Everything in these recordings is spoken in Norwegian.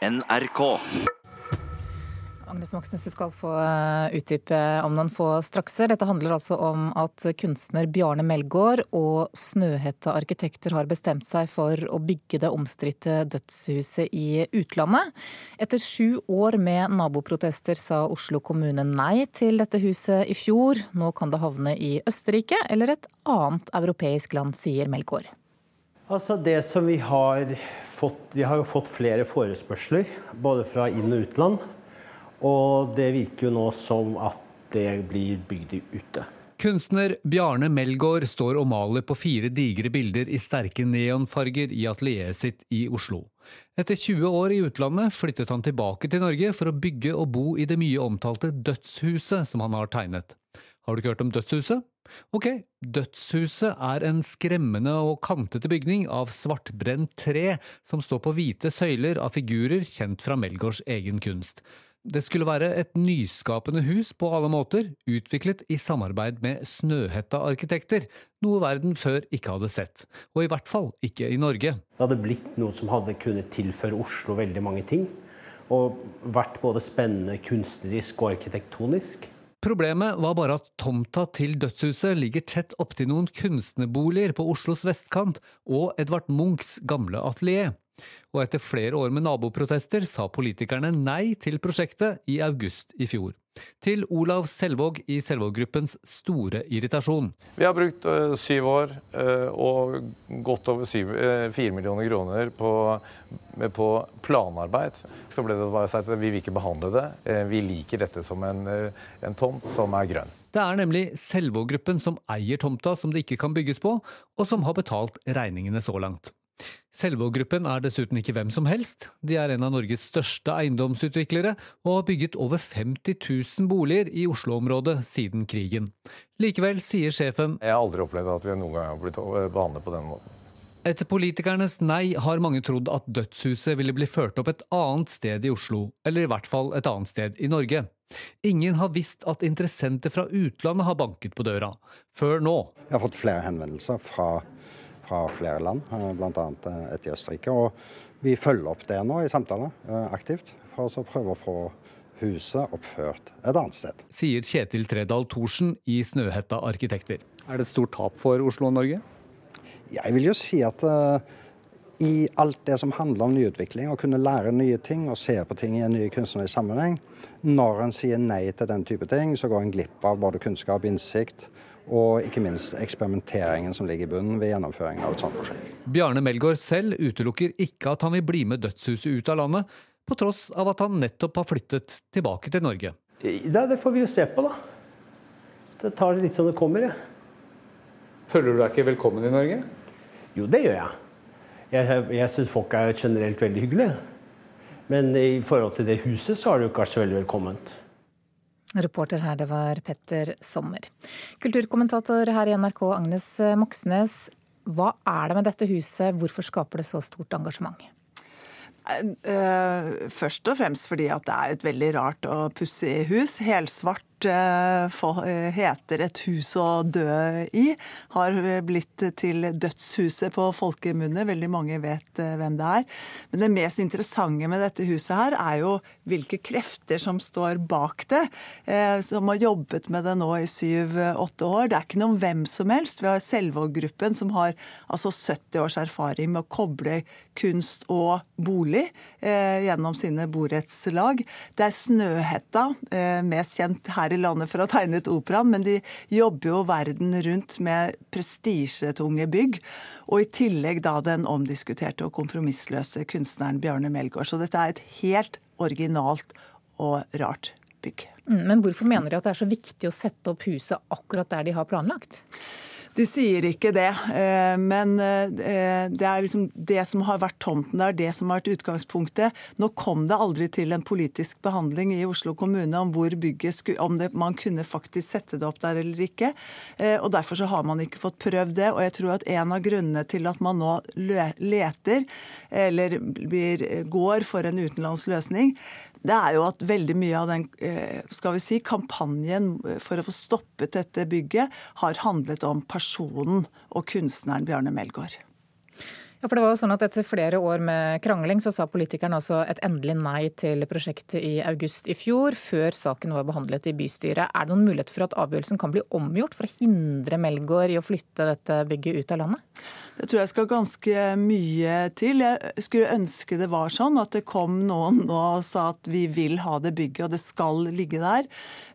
NRK. Agnes Moxnes, du skal få eh, utdype om noen få strakser. Dette handler altså om at kunstner Bjarne Melgaard og Snøhetta arkitekter har bestemt seg for å bygge det omstridte dødshuset i utlandet. Etter sju år med naboprotester sa Oslo kommune nei til dette huset i fjor. Nå kan det havne i Østerrike eller et annet europeisk land, sier Melgaard. Altså det som vi har fått Vi har jo fått flere forespørsler, både fra inn- og utland. Og det virker jo nå som at det blir bygd ute. Kunstner Bjarne Melgaard står og maler på fire digre bilder i sterke neonfarger i atelieret sitt i Oslo. Etter 20 år i utlandet flyttet han tilbake til Norge for å bygge og bo i det mye omtalte Dødshuset som han har tegnet. Har du ikke hørt om Dødshuset? Ok, Dødshuset er en skremmende og kantete bygning av svartbrent tre som står på hvite søyler av figurer kjent fra Melgaards egen kunst. Det skulle være et nyskapende hus på alle måter, utviklet i samarbeid med Snøhetta-arkitekter, noe verden før ikke hadde sett, og i hvert fall ikke i Norge. Det hadde blitt noe som hadde kunnet tilføre Oslo veldig mange ting. Og vært både spennende kunstnerisk og arkitektonisk. Problemet var bare at tomta til dødshuset ligger tett opptil noen kunstnerboliger på Oslos vestkant og Edvard Munchs gamle atelier. Og etter flere år med naboprotester sa politikerne nei til prosjektet i august i fjor. Til Olav Selvåg i Selvåg-gruppens store irritasjon. Vi har brukt uh, syv år uh, og godt over syv, uh, fire millioner kroner på, på, planarbeid. Så ble det bare sagt at vi vil ikke behandle det. vi liker dette som en, en tomt som er grønn. Det er nemlig Selvåg-gruppen som eier tomta som det ikke kan bygges på, og som har betalt regningene så langt. Selvåg-gruppen er dessuten ikke hvem som helst. De er en av Norges største eiendomsutviklere og har bygget over 50 000 boliger i Oslo-området siden krigen. Likevel sier sjefen Jeg har aldri opplevd at vi noen gang har blitt behandlet på den måten. Etter politikernes nei har mange trodd at dødshuset ville bli ført opp et annet sted i Oslo, eller i hvert fall et annet sted i Norge. Ingen har visst at interessenter fra utlandet har banket på døra, før nå. Jeg har fått flere henvendelser fra fra flere land, eh, bl.a. Eh, et i Østerrike. Og vi følger opp det nå i samtaler eh, aktivt, for å prøve å få huset oppført et annet sted. Sier Kjetil Tredal Thorsen i Snøhetta arkitekter. Er det et stort tap for Oslo og Norge? Jeg vil jo si at uh, i alt det som handler om nyutvikling, å kunne lære nye ting og se på ting i en ny kunstnerisk sammenheng, når en sier nei til den type ting, så går en glipp av både kunnskap, innsikt og ikke minst eksperimenteringen som ligger i bunnen ved gjennomføringen av et sånt prosjekt. Bjarne Melgaard selv utelukker ikke at han vil bli med dødshuset ut av landet, på tross av at han nettopp har flyttet tilbake til Norge. Det, det får vi jo se på, da. Det tar det litt som det kommer, jeg. Føler du deg ikke velkommen i Norge? Jo, det gjør jeg. Jeg, jeg syns folk er generelt veldig hyggelige. Men i forhold til det huset, så har det jo ikke vært så veldig velkomment. Reporter her, det var Petter Sommer. Kulturkommentator her i NRK, Agnes Moxnes. Hva er det med dette huset, hvorfor skaper det så stort engasjement? Eh, først og fremst fordi at det er et veldig rart og pussig hus. Helsvart Eh, eh, heter Et hus å dø i, har blitt til Dødshuset på folkemunne. Veldig mange vet eh, hvem det er. Men det mest interessante med dette huset her er jo hvilke krefter som står bak det. Som har jobbet med det nå i syv-åtte år. Det er ikke noen hvem som helst. Vi har Selvåg-gruppen som har altså 70 års erfaring med å koble kunst og bolig gjennom sine borettslag. Det er Snøhetta, mest kjent her her i landet for å tegne ut operaen, men de jobber jo verden rundt med prestisjetunge bygg. Og i tillegg da den omdiskuterte og kompromissløse kunstneren Bjarne Melgaard. Så dette er et helt originalt og rart bygg. Mm, men hvorfor mener de at det er så viktig å sette opp huset akkurat der de har planlagt? De sier ikke det, eh, men eh, det er liksom det som har vært tomten der, det som har vært utgangspunktet. Nå kom det aldri til en politisk behandling i Oslo kommune om hvor bygget skulle, om det, man kunne faktisk sette det opp der eller ikke. Eh, og Derfor så har man ikke fått prøvd det. Og jeg tror at en av grunnene til at man nå leter, eller blir, går for en utenlandsk løsning, det er jo at veldig mye av den eh, skal vi si, kampanjen for å få stoppet dette bygget har handlet om personen og kunstneren Bjarne Melgaard. Ja, for det var jo sånn at Etter flere år med krangling så sa politikerne altså et endelig nei til prosjektet i august i fjor, før saken var behandlet i bystyret. Er det noen mulighet for at avgjørelsen kan bli omgjort for å hindre Melgaard i å flytte dette bygget ut av landet? Det tror jeg skal ganske mye til. Jeg skulle ønske det var sånn at det kom noen nå og sa at vi vil ha det bygget, og det skal ligge der.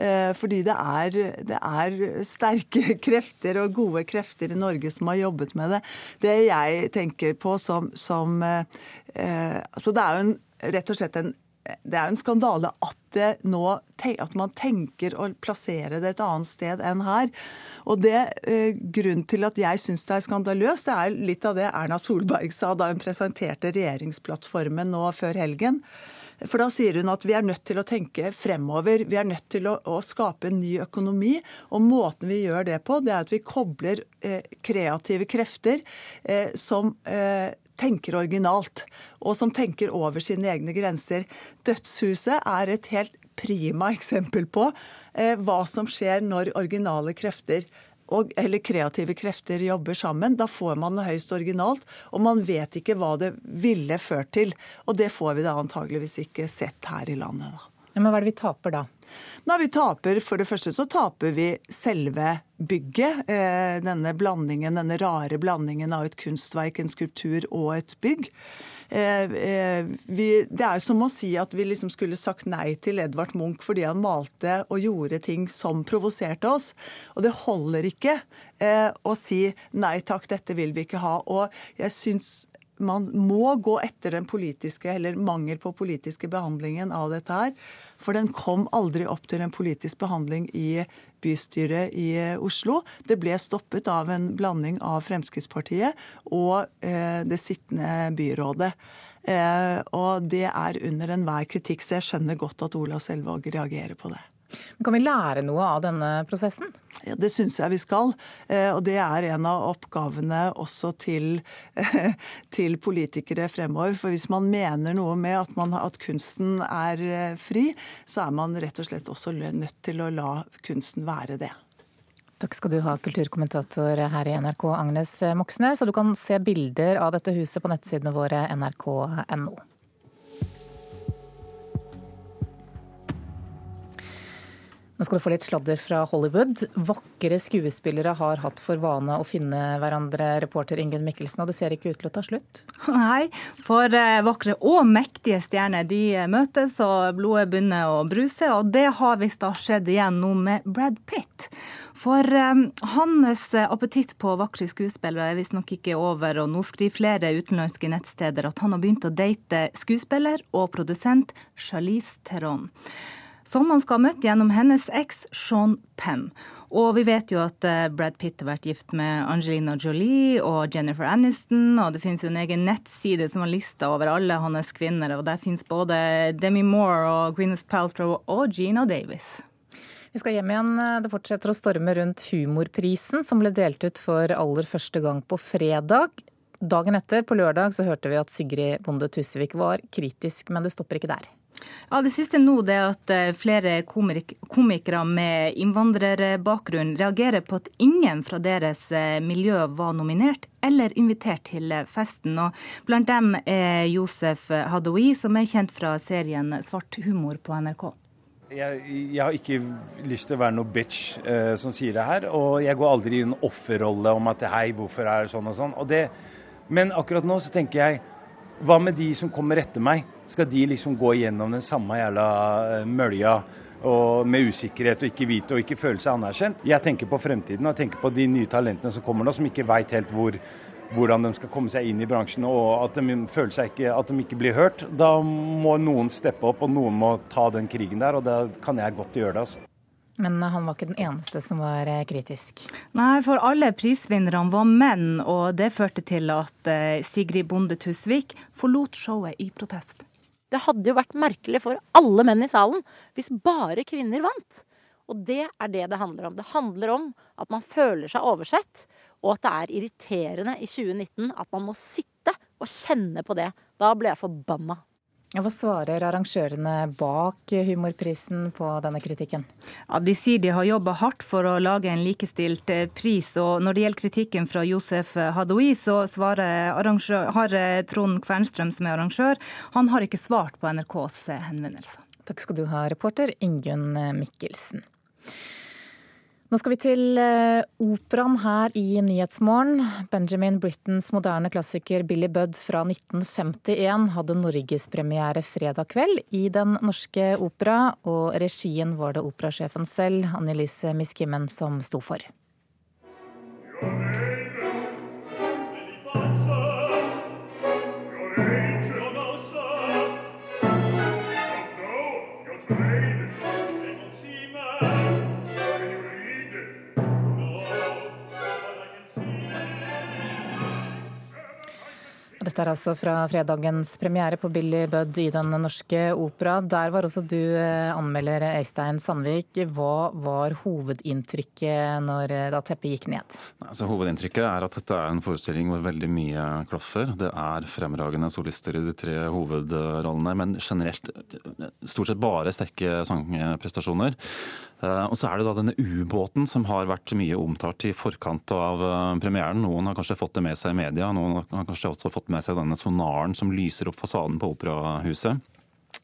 Eh, fordi det er, det er sterke krefter og gode krefter i Norge som har jobbet med det. Det jeg tenker på som, som eh, eh altså Det er jo en, rett og slett en det er jo en skandale at, nå, at, man tenker å plassere det et annet sted enn her. Og det eh, Grunnen til at jeg syns det er skandaløst, det er litt av det Erna Solberg sa da hun presenterte regjeringsplattformen nå før helgen. For da sier hun at vi er nødt til å tenke fremover. Vi er nødt til å, å skape en ny økonomi. Og måten vi gjør det på, det er at vi kobler eh, kreative krefter eh, som eh, tenker originalt, og som tenker over sine egne grenser. Dødshuset er et helt prima eksempel på eh, hva som skjer når originale krefter og, eller kreative krefter jobber sammen. Da får man det høyst originalt, og man vet ikke hva det ville ført til. Og det får vi da antageligvis ikke sett her i landet. da. Ja, men hva er det vi taper da? Nei, vi taper, For det første så taper vi selve bygget. Eh, denne blandingen, denne rare blandingen av et kunstverk, en skulptur og et bygg. Eh, eh, vi, det er som å si at vi liksom skulle sagt nei til Edvard Munch fordi han malte og gjorde ting som provoserte oss. Og det holder ikke å si nei takk, dette vil vi ikke ha. Og jeg syns man må gå etter den politiske, eller mangel på politiske behandlingen av dette her. For den kom aldri opp til en politisk behandling i bystyret i Oslo. Det ble stoppet av en blanding av Fremskrittspartiet og eh, det sittende byrådet. Eh, og det er under enhver kritikk, så jeg skjønner godt at Olav Selvåg reagerer på det. Kan vi lære noe av denne prosessen? Ja, Det syns jeg vi skal. Eh, og det er en av oppgavene også til, til, politikere fremover. For hvis man mener noe med at, man, at, kunsten er eh, fri, så er man rett og slett også nødt til å la kunsten være det. Takk skal du ha, kulturkommentator her i NRK, Agnes Moxnes. Og du kan se bilder av dette huset på nettsidene våre nrk.no. Nå skal du få litt sladder fra Hollywood. Vakre skuespillere har hatt for vane å finne hverandre, reporter Ingunn Mikkelsen, og det ser ikke ut til å ta slutt? Nei, for eh, vakre og mektige stjerner de møtes, og blodet begynner å bruse. Og det har visst da skjedd igjen nå med Brad Pitt. For um, hans appetitt på vakre skuespillere er visstnok ikke over, og nå skriver flere utenlandske nettsteder at han har begynt å date skuespiller og produsent Charlize Theron som han skal ha møtt gjennom hennes eks Sean Penn. Og vi vet jo at eh, Brad Pitt har vært gift med Angelina Jolie og Jennifer Aniston, og det finnes jo en egen nettside som har lista over alle hans kvinner, og der finnes både Demi Moore og Gwyneth Paltrow og Gina Davis. Vi skal hjem igjen. Det fortsetter å storme rundt Humorprisen, som ble delt ut for aller første gang på fredag. Dagen etter, på lørdag, så hørte vi at Sigrid Bonde Tusvik var kritisk, men det stopper ikke der. Ja, Det siste nå det er at eh, flere komikere med innvandrerbakgrunn reagerer på at ingen fra deres eh, miljø var nominert eller invitert til eh, festen. Og blant dem er Josef Hadoui, som er kjent fra serien Svart humor på NRK. Jeg, jeg, har ikke lyst til å være noe bitch eh, som sier det her. Og jeg går aldri i en offerrolle om at hei, hvorfor er det sånn og sånn. Og det, men akkurat nå så tenker jeg hva med de som kommer etter meg? Skal de liksom gå igjennom den samme jævla eh, mølja og med usikkerhet og ikke vite og ikke føle seg anerkjent? Jeg tenker på fremtiden og jeg tenker på de nye talentene som kommer nå, som ikke veit helt hvor, hvordan de skal komme seg inn i bransjen og at de føler seg ikke, at de ikke blir hørt. Da må noen steppe opp og noen må ta den krigen der, og da kan jeg godt gjøre det. altså. Men han var ikke den eneste som var eh, kritisk? Nei, for alle prisvinnerne var menn, og det førte til at eh, Sigrid Bonde Tusvik forlot showet i protest. Det hadde jo vært merkelig for alle menn i salen hvis bare kvinner vant. Og det er det det handler om. Det handler om at man føler seg oversett, og at det er irriterende i 2019 at man må sitte og kjenne på det. Da ble jeg forbanna. Hva svarer arrangørene bak humorprisen på denne kritikken? Ja, de sier de har jobba hardt for å lage en likestilt eh, pris. og Når det gjelder kritikken fra Josef Hadoui, så har eh, Trond Kvernstrøm, som er arrangør, han har ikke svart på NRKs eh, henvendelser. Takk skal du ha, reporter Ingunn Mikkelsen. Nå skal vi til eh, operaen her i Nyhetsmorgen. Benjamin Brittens moderne klassiker Billy Budd fra 1951 hadde norgespremiere fredag kveld i Den Norske Opera, og regien var det operasjefen selv, Annelise Miskimmen, som sto for. Dette er altså fra fredagens premiere på Billy Budd i Den norske opera. Der var også du eh, anmelder, Øystein Sandvik. Hva var hovedinntrykket når, eh, da teppet gikk ned? Altså, hovedinntrykket er at dette er en forestilling hvor veldig mye klaffer. Det er fremragende solister i de tre hovedrollene, men generelt stort sett bare sterke sangprestasjoner. Eh, og så er det da denne ubåten som har vært mye omtalt i forkant av eh, premieren. Noen har kanskje fått det med seg i media, noen har kanskje også fått med seg denne sonaren som lyser opp fasaden på operahuset.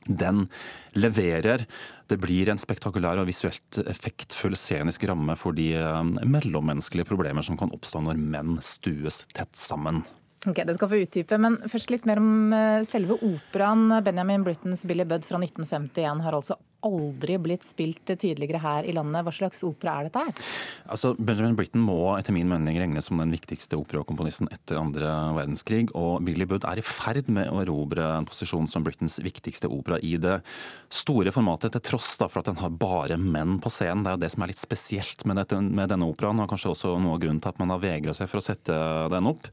Den leverer. Det blir en spektakulær og visuelt effektfull scenisk ramme for de eh, mellommenneskelige problemer som kan oppstå når menn stues tett sammen. Ok, Det skal få utdype, men først litt mer om selve operaen. Benjamin Brittens Billy Budd fra 1951 har altså aldri blitt spilt tidligere her i landet. Hva slags opera er dette her? Altså, Benjamin Britten må etter min mening regnes som den viktigste operakomponisten etter andre verdenskrig. Og Billy Budd er i ferd med å erobre en posisjon som Brittens viktigste opera i det store formatet, til tross da for at den har bare menn på scenen. Det er jo det som er litt spesielt med, dette, med denne operaen, og kanskje også noe av grunnen til at man har vegra seg for å sette den opp.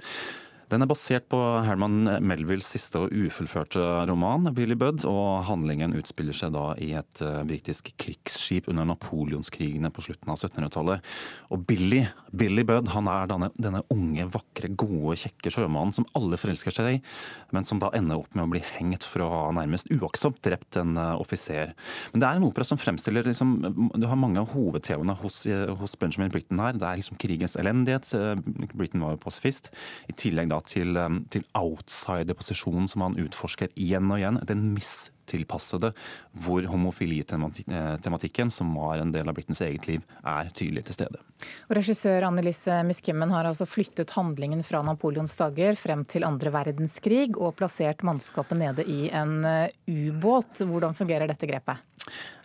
Den er basert på Herman Melvilles siste og ufullførte roman, 'Billy Budd', og handlingen utspiller seg da i et uh, britisk krigsskip under napoleonskrigene på slutten av 1700-tallet. Og Billy, Billy Budd han er denne, denne, unge, vakre, gode, kjekke sjømannen som alle forelsker seg i, men som da ender opp med å bli hengt for å ha nærmest uaktsomt drept en uh, offiser. Men det er en opera som fremstiller liksom, Du har mange av hovedtemaene hos, hos, Benjamin Britten her. Det er liksom krigens elendighet. Britten var jo pasifist. I tillegg da til, um, til outsider-posisjonen som han utforsker igjen og igjen. Den mistilpassede, hvor homofilitematikken, som var en del av Britens eget liv, er tydelig til stede. Og regissør Annelise Miskimmen har altså flyttet handlingen fra Napoleons dager frem til andre verdenskrig, og plassert mannskapet nede i en uh, ubåt. Hvordan fungerer dette grepet?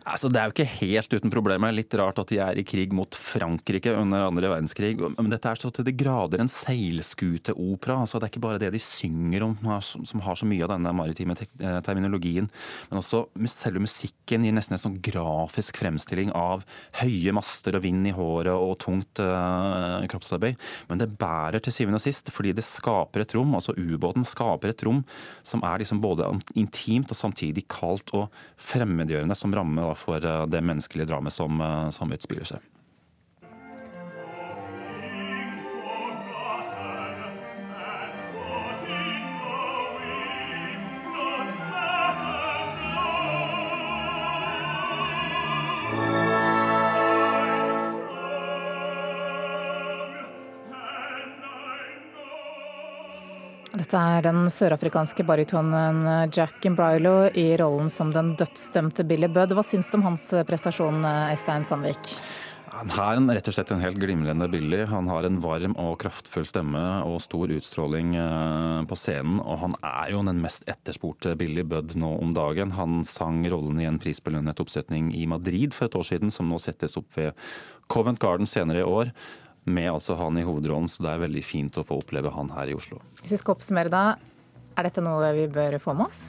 Altså, det er jo ikke helt uten problemer. Litt rart at de er i krig mot Frankrike under andre verdenskrig. Men dette er så til de grader en seilskuteopera. Altså, det er ikke bare det de synger om som har så mye av denne maritime eh, terminologien. Men også selve musikken gir nesten en sånn grafisk fremstilling av høye master og vind i håret og tungt uh, kroppsarbeid. Men det bærer til syvende og sist fordi det skaper et rom, altså ubåten skaper et rom som er liksom både intimt og samtidig kaldt og fremmedgjørende, som rammer for eh, det menneskelige dramaet som, eh, som utspiller seg. Dette er den sørafrikanske barytonen Jack Imbrilo i rollen som den dødsdømte Billy Budd. Hva syns du om hans prestasjon, Øystein Sandvik? Han er en, rett og slett en helt glimrende Billy. Han har en varm og kraftfull stemme og stor utstråling eh, på scenen. Og han er jo den mest etterspurte Billy Budd nå om dagen. Han sang rollen i en prisbelønnet oppsetning i Madrid for et år siden, som nå settes opp ved Covent Garden senere i år med altså han i hovedrollen, så det er veldig fint å få oppleve han her i Oslo. Hvis vi skal oppsummere da, er dette noe vi bør få med oss?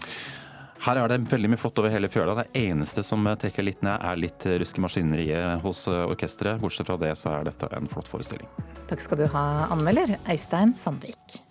Her er det veldig mye flott over hele fjøla. Det eneste som trekker litt ned, er litt rusk i maskineriet hos orkesteret. Bortsett fra det så er dette en flott forestilling. Takk skal du ha, anmelder Øystein Sandvik.